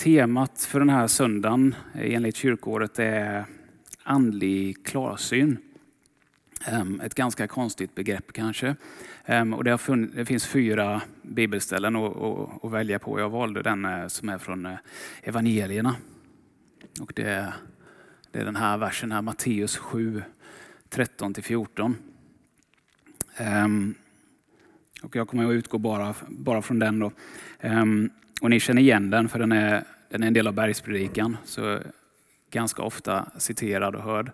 Temat för den här söndagen eh, enligt kyrkåret är andlig klarsyn. Ehm, ett ganska konstigt begrepp kanske. Ehm, och det, det finns fyra bibelställen att, att, välja på. Jag valde den eh, som är från eh, evangelierna. Och det, är, det är den här versen här, Matteus 7, 13-14. Ehm, och jag kommer att utgå bara, bara från den. Då. Och ni känner igen den för den är, den är en del av bergspredikan. Så ganska ofta citerad och hörd.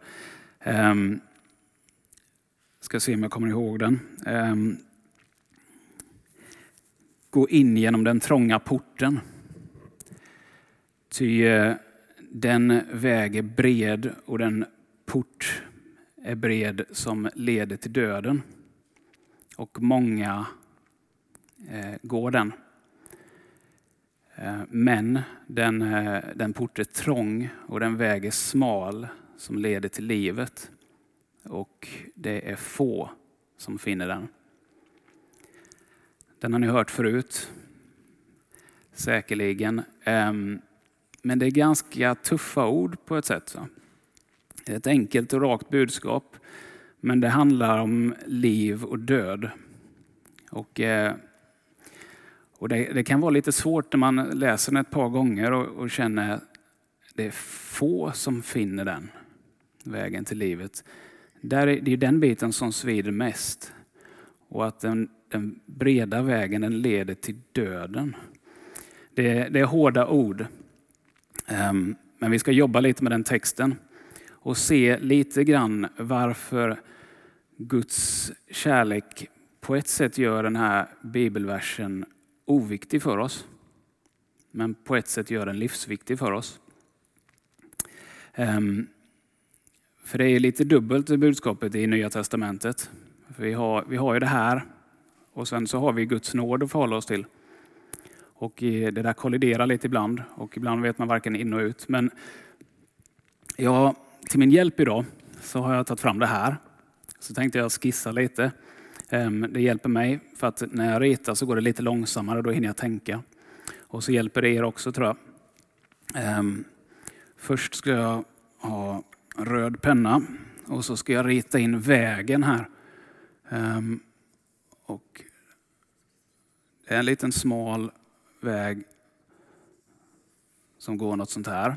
Um, ska se om jag kommer ihåg den. Um, gå in genom den trånga porten. Ty uh, den väg är bred och den port är bred som leder till döden. Och många uh, går den. Eh, men den, eh, den port är trång och den väg är smal som leder till livet. Och det är få som finner den. Den har ni hört förut, säkerligen. Ehm, men det är ganska tuffa ord på ett sätt. Det är ett enkelt och rakt budskap, men det handlar om liv och död. Och eh, och det, det, kan vara lite svårt när man läser den ett par gånger och, och känner att det är få som finner den vägen till livet. Där är, det är den biten som svider mest. Och att den, den breda vägen den leder till döden. Det, det är hårda ord. Um, men vi ska jobba lite med den texten och se lite grann varför Guds kärlek på ett sätt gör den här bibelversen oviktig för oss, men på ett sätt gör den livsviktig för oss. Ehm, för det är lite dubbelt budskapet i Nya Testamentet. För vi, har, vi har ju det här och sen så har vi Guds nåd att förhålla oss till. Och det där kolliderar lite ibland och ibland vet man varken in och ut. Men ja, till min hjälp idag så har jag tagit fram det här. Så tänkte jag skissa lite. Ehm, det hjälper mig för att när jag ritar så går det lite långsammare, då hinner jag tänka. Och så hjälper det er också tror jag. Ehm, först ska jag ha röd penna och så ska jag rita in vägen här. Ehm, och det är en liten smal väg som går något sånt här.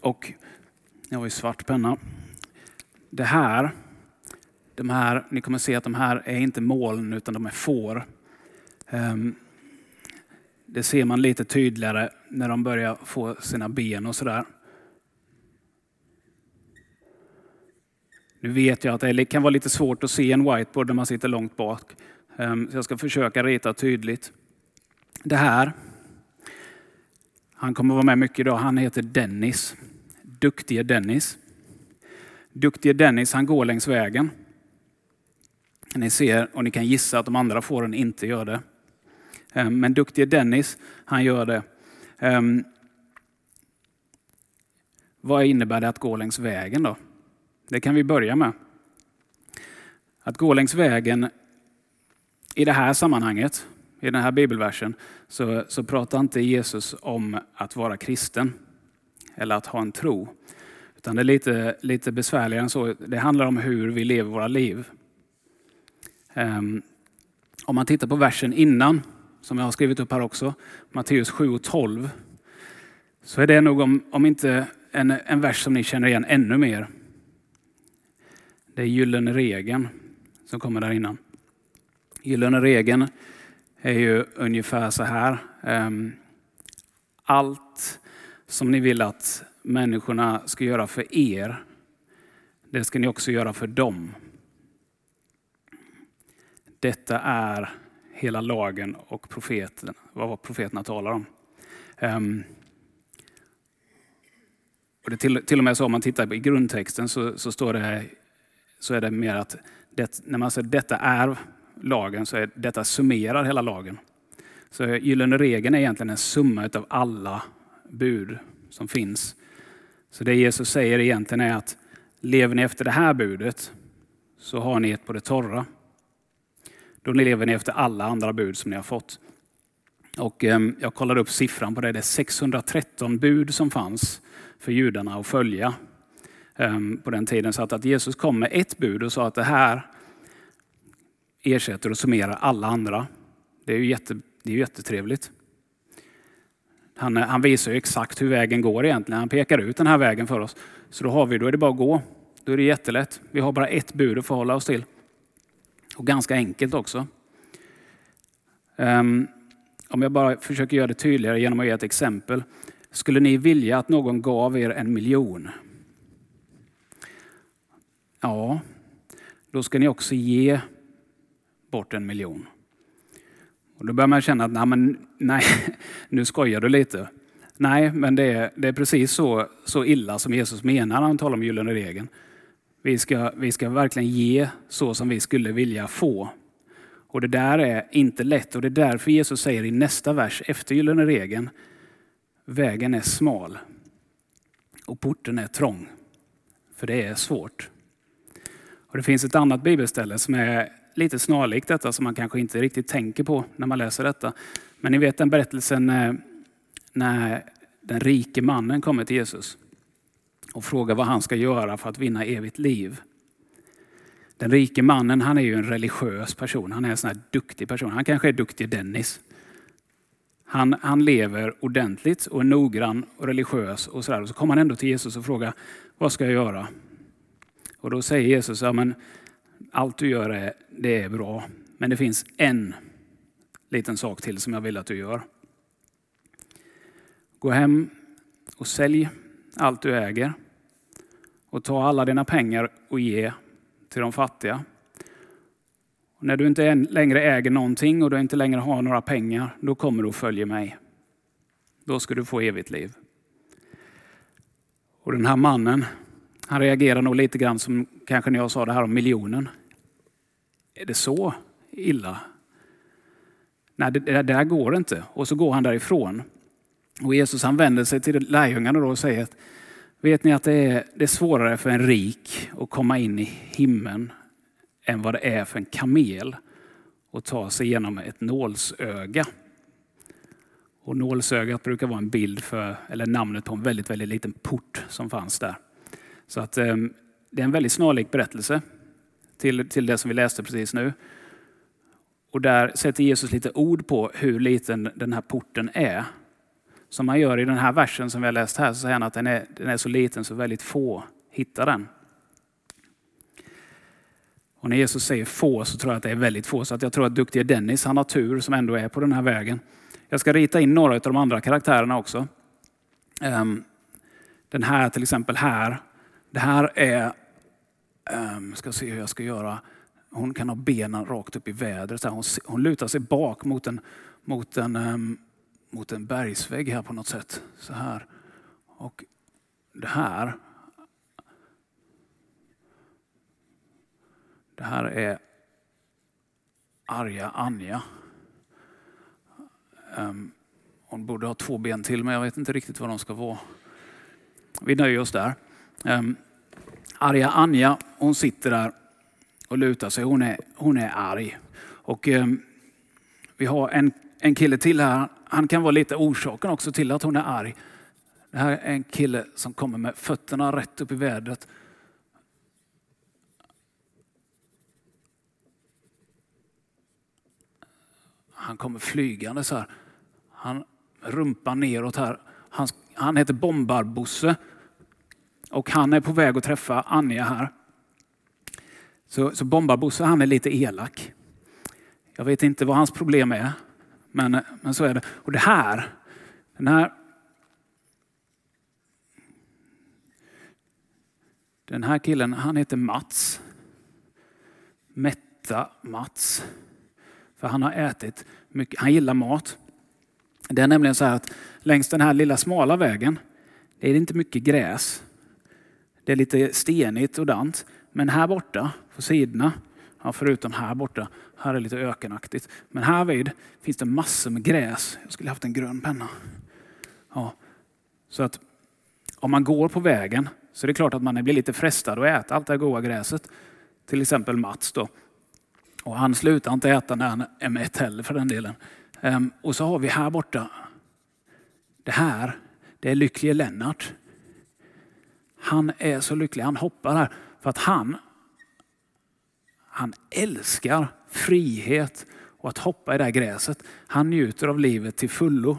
Och jag har ju svart penna. Det här de här, ni kommer se att de här är inte moln utan de är får. Ehm, det ser man lite tydligare när de börjar få sina ben och sådär. Nu vet jag att det kan vara lite svårt att se en whiteboard när man sitter långt bak. Ehm, så jag ska försöka rita tydligt. Det här, han kommer vara med mycket idag, han heter Dennis. Duktige Dennis. Duktige Dennis, han går längs vägen. Ni ser och ni kan gissa att de andra fåren inte gör det. Eh, men duktige Dennis, han gör det. Ehm, vad innebär det att gå längs vägen då? Det kan vi börja med. Att gå längs vägen i det här sammanhanget, i den här bibelversen, så, så pratar inte Jesus om att vara kristen eller att ha en tro. Utan det är lite, lite besvärligare än så. Det handlar om hur vi lever våra liv. Ehm, om man tittar på versen innan, som jag har skrivit upp här också, Matteus 7 och 12, så är det nog om, om inte en, en vers som ni känner igen ännu mer. Det är gyllene regeln som kommer där innan. Gyllene regeln är ju ungefär så här. Ehm, allt som ni vill att människorna ska göra för er, det ska ni också göra för dem. Detta är hela lagen och profeten, vad profeterna talar om. Um, och det till, till och med så om man tittar i grundtexten så, så står det, så är det mer att det, när man säger detta är lagen så är detta summerar hela lagen. Så gyllene regeln är egentligen en summa av alla bud som finns. Så det Jesus säger egentligen är att lever ni efter det här budet så har ni ett på det torra. Då lever ni efter alla andra bud som ni har fått. Och eh, jag kollade upp siffran på det. Det är 613 bud som fanns för judarna att följa ehm, på den tiden. Så att Jesus kom med ett bud och sa att det här ersätter och summerar alla andra. Det är ju jätte, det är jättetrevligt. Han, eh, han visar ju exakt hur vägen går egentligen. Han pekar ut den här vägen för oss. Så då, har vi, då är det bara att gå. Då är det jättelätt. Vi har bara ett bud att förhålla oss till. Och ganska enkelt också. Um, om jag bara försöker göra det tydligare genom att ge ett exempel. Skulle ni vilja att någon gav er en miljon? Ja, då ska ni också ge bort en miljon. Och då börjar man känna att nej, men, nej, nu skojar du lite. Nej, men det är, det är precis så, så illa som Jesus menar när han talar om gyllene regeln. Vi ska, vi ska verkligen ge så som vi skulle vilja få. Och det där är inte lätt och det är därför Jesus säger i nästa vers efter gyllene regeln, vägen är smal och porten är trång. För det är svårt. Och det finns ett annat bibelställe som är lite snarlikt detta som man kanske inte riktigt tänker på när man läser detta. Men ni vet den berättelsen när, när den rike mannen kommer till Jesus och frågar vad han ska göra för att vinna evigt liv. Den rike mannen han är ju en religiös person, han är en sån här duktig person. Han kanske är duktig Dennis. Han, han lever ordentligt och är noggrann och religiös och sådär. Och så kommer han ändå till Jesus och frågar, vad ska jag göra? Och då säger Jesus, ja men allt du gör är, det är bra. Men det finns en liten sak till som jag vill att du gör. Gå hem och sälj allt du äger och ta alla dina pengar och ge till de fattiga. Och när du inte längre äger någonting och du inte längre har några pengar, då kommer du och följer mig. Då ska du få evigt liv. Och den här mannen, han reagerar nog lite grann som kanske när jag sa det här om miljonen. Är det så illa? Nej, det, det där går inte. Och så går han därifrån. Och Jesus han vänder sig till lärjungarna och säger att vet ni att det är, det är svårare för en rik att komma in i himlen än vad det är för en kamel att ta sig genom ett nålsöga. Och nålsögat brukar vara en bild för, eller namnet på en väldigt, väldigt liten port som fanns där. Så att, eh, det är en väldigt snarlik berättelse till, till det som vi läste precis nu. Och där sätter Jesus lite ord på hur liten den här porten är. Som man gör i den här versen som vi har läst här, så säger han att den är, den är så liten så väldigt få hittar den. Och när Jesus säger få så tror jag att det är väldigt få. Så att jag tror att duktige Dennis, han har tur som ändå är på den här vägen. Jag ska rita in några av de andra karaktärerna också. Ehm, den här till exempel här. Det här är Um, ska se hur jag ska göra. Hon kan ha benen rakt upp i vädret. Hon, hon lutar sig bak mot en, mot, en, um, mot en bergsvägg här på något sätt. Så här. Och det här. Det här är arga Anja. Um, hon borde ha två ben till men jag vet inte riktigt vad de ska vara. Vi nöjer oss där. Um, arga Anja, hon sitter där och lutar sig. Hon är, hon är arg. Och, eh, vi har en, en kille till här. Han kan vara lite orsaken också till att hon är arg. Det här är en kille som kommer med fötterna rätt upp i vädret. Han kommer flygande så här. Han rumpan neråt här. Han, han heter Bombarbosse och han är på väg att träffa Anja här. Så, så Bombarbosse han är lite elak. Jag vet inte vad hans problem är, men, men så är det. Och det här, den här Den här killen, han heter Mats. Mätta Mats. För han har ätit mycket, han gillar mat. Det är nämligen så här att längs den här lilla smala vägen, det är inte mycket gräs. Det är lite stenigt och dant. Men här borta på sidorna, ja, förutom här borta, här är det lite ökenaktigt. Men här vid finns det massor med gräs. Jag skulle haft en grön penna. Ja, så att om man går på vägen så är det klart att man blir lite frestad att äta allt det här goda gräset. Till exempel Mats då. Och han slutar inte äta när han är mätt heller för den delen. Ehm, och så har vi här borta, det här, det är lycklige Lennart. Han är så lycklig, han hoppar här för att han, han älskar frihet och att hoppa i det här gräset. Han njuter av livet till fullo.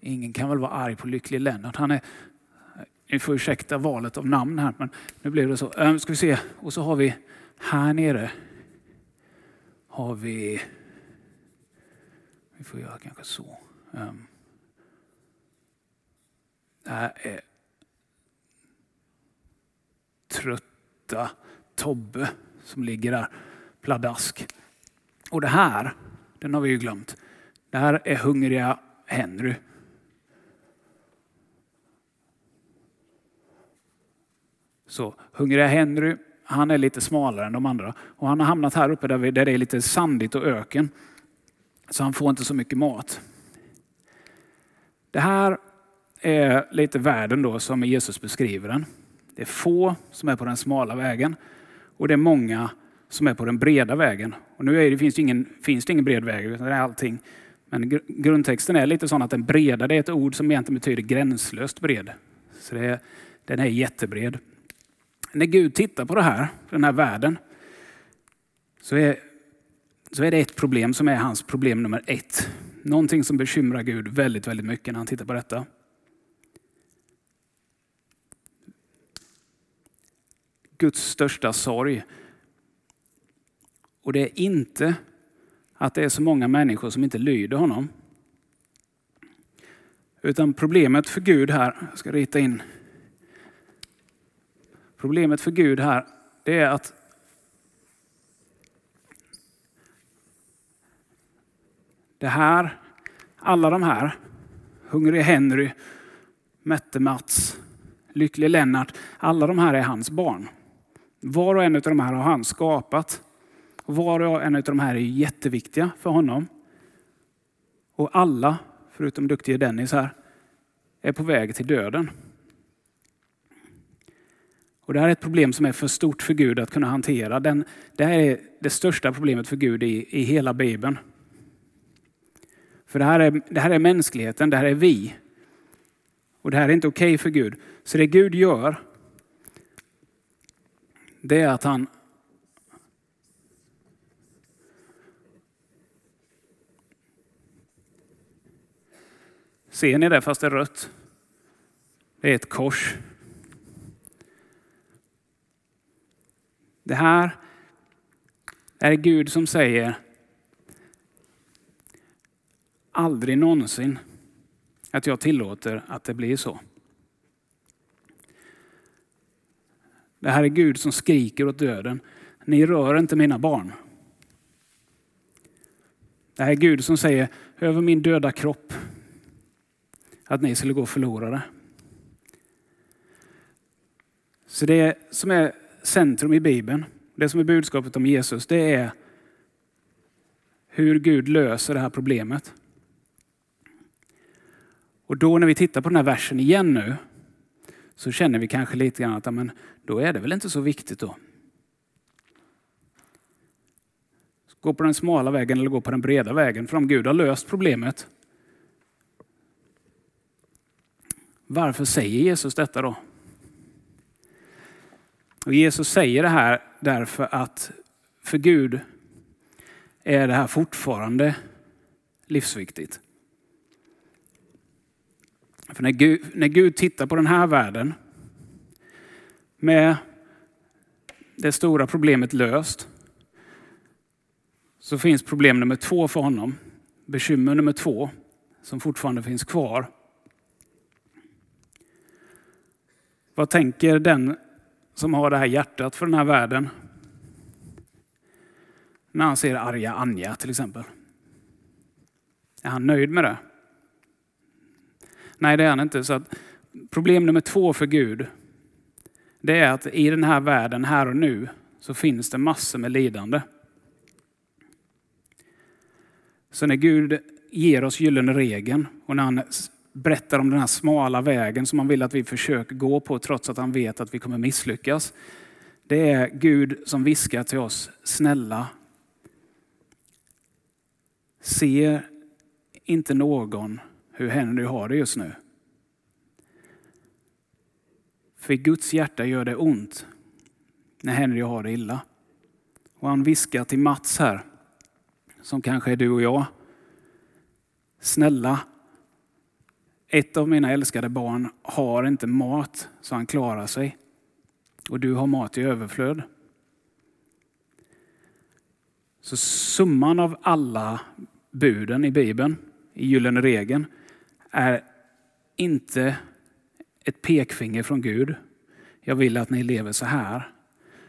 Ingen kan väl vara arg på lycklig Lennart. Han är, ni får ursäkta valet av namn här, men nu blev det så. Um, ska vi se, och så har vi här nere har vi, vi får göra kanske så. Um, det här är hitta Tobbe som ligger där pladask. Och det här, den har vi ju glömt. Det här är hungriga Henry. Så hungriga Henry, han är lite smalare än de andra och han har hamnat här uppe där, vi, där det är lite sandigt och öken. Så han får inte så mycket mat. Det här är lite världen då som Jesus beskriver den. Det är få som är på den smala vägen och det är många som är på den breda vägen. Och nu är det, finns, det ingen, finns det ingen bred väg, utan det är allting. Men grundtexten är lite sån att den breda, det är ett ord som egentligen betyder gränslöst bred. Så det är, den är jättebred. När Gud tittar på det här, den här världen, så är, så är det ett problem som är hans problem nummer ett. Någonting som bekymrar Gud väldigt, väldigt mycket när han tittar på detta. Guds största sorg. Och det är inte att det är så många människor som inte lyder honom. Utan problemet för Gud här, jag ska rita in. Problemet för Gud här, det är att det här, alla de här, Hungrig Henry, Mätte Mats, Lycklig Lennart, alla de här är hans barn. Var och en av de här har han skapat. Var och en av de här är jätteviktiga för honom. Och alla, förutom duktige Dennis här, är på väg till döden. Och det här är ett problem som är för stort för Gud att kunna hantera. Den, det här är det största problemet för Gud i, i hela Bibeln. För det här, är, det här är mänskligheten, det här är vi. Och det här är inte okej okay för Gud. Så det Gud gör, det är att han Ser ni det fast det är rött? Det är ett kors. Det här är Gud som säger aldrig någonsin att jag tillåter att det blir så. Det här är Gud som skriker åt döden. Ni rör inte mina barn. Det här är Gud som säger över min döda kropp att ni skulle gå förlorade. Så det som är centrum i Bibeln, det som är budskapet om Jesus, det är hur Gud löser det här problemet. Och då när vi tittar på den här versen igen nu, så känner vi kanske lite grann att amen, då är det väl inte så viktigt då. Gå på den smala vägen eller gå på den breda vägen. För om Gud har löst problemet, varför säger Jesus detta då? Och Jesus säger det här därför att för Gud är det här fortfarande livsviktigt. För när Gud, när Gud tittar på den här världen med det stora problemet löst så finns problem nummer två för honom. Bekymmer nummer två som fortfarande finns kvar. Vad tänker den som har det här hjärtat för den här världen? När han ser arga Anja till exempel. Är han nöjd med det? Nej, det är han inte. Så att problem nummer två för Gud, det är att i den här världen, här och nu, så finns det massor med lidande. Så när Gud ger oss gyllene regeln och när han berättar om den här smala vägen som han vill att vi försöker gå på trots att han vet att vi kommer misslyckas. Det är Gud som viskar till oss, snälla, Se inte någon hur Henry har det just nu? För i Guds hjärta gör det ont när Henry har det illa. Och han viskar till Mats här, som kanske är du och jag. Snälla, ett av mina älskade barn har inte mat så han klarar sig. Och du har mat i överflöd. Så summan av alla buden i Bibeln, i gyllene regeln, är inte ett pekfinger från Gud. Jag vill att ni lever så här.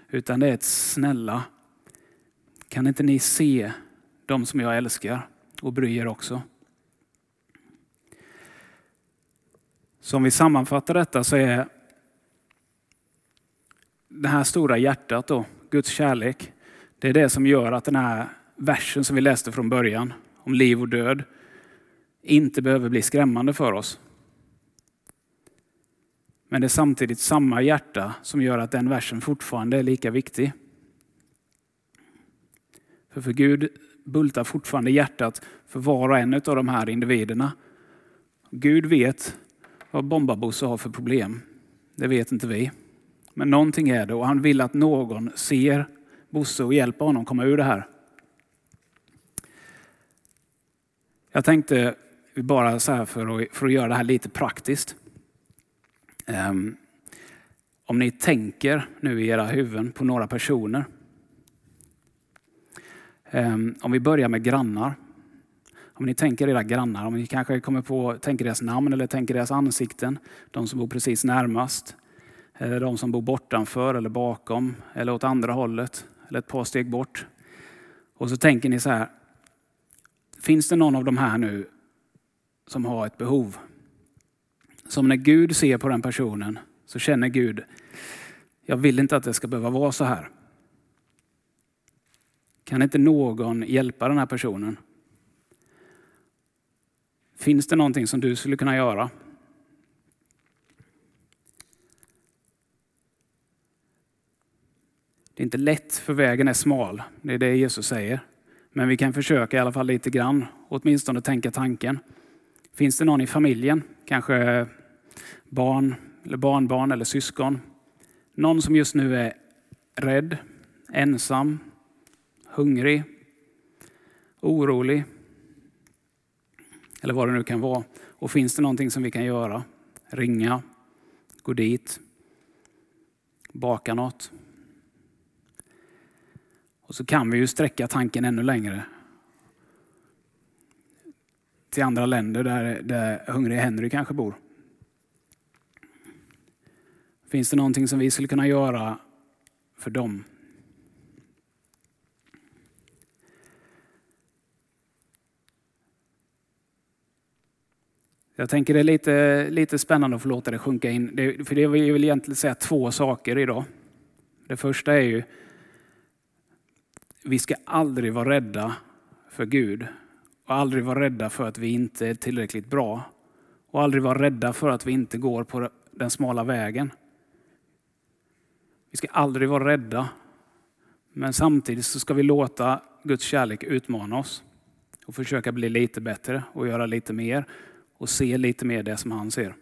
Utan det är ett snälla, kan inte ni se de som jag älskar och bry er också? Så om vi sammanfattar detta så är det här stora hjärtat då, Guds kärlek, det är det som gör att den här versen som vi läste från början, om liv och död, inte behöver bli skrämmande för oss. Men det är samtidigt samma hjärta som gör att den versen fortfarande är lika viktig. För för Gud bultar fortfarande hjärtat för var och en av de här individerna. Gud vet vad Bombabosse har för problem. Det vet inte vi. Men någonting är det och han vill att någon ser Bosse och hjälper honom komma ur det här. Jag tänkte bara så här för att, för att göra det här lite praktiskt. Um, om ni tänker nu i era huvuden på några personer. Um, om vi börjar med grannar. Om ni tänker era grannar, om ni kanske kommer på tänker deras namn eller tänker deras ansikten. De som bor precis närmast. Eller de som bor bortanför eller bakom eller åt andra hållet eller ett par steg bort. Och så tänker ni så här. Finns det någon av de här nu som har ett behov? Som när Gud ser på den personen så känner Gud, jag vill inte att det ska behöva vara så här. Kan inte någon hjälpa den här personen? Finns det någonting som du skulle kunna göra? Det är inte lätt för vägen är smal. Det är det Jesus säger. Men vi kan försöka i alla fall lite grann, åtminstone tänka tanken. Finns det någon i familjen, kanske barn eller barnbarn eller syskon. Någon som just nu är rädd, ensam, hungrig, orolig. Eller vad det nu kan vara. Och finns det någonting som vi kan göra? Ringa, gå dit, baka något. Och så kan vi ju sträcka tanken ännu längre. Till andra länder där, där Hungrig Henry kanske bor. Finns det någonting som vi skulle kunna göra för dem? Jag tänker det är lite, lite spännande att få låta det sjunka in. Det, för det vill jag egentligen säga två saker idag. Det första är ju, vi ska aldrig vara rädda för Gud. Och aldrig vara rädda för att vi inte är tillräckligt bra. Och aldrig vara rädda för att vi inte går på den smala vägen. Vi ska aldrig vara rädda. Men samtidigt så ska vi låta Guds kärlek utmana oss och försöka bli lite bättre och göra lite mer och se lite mer det som han ser.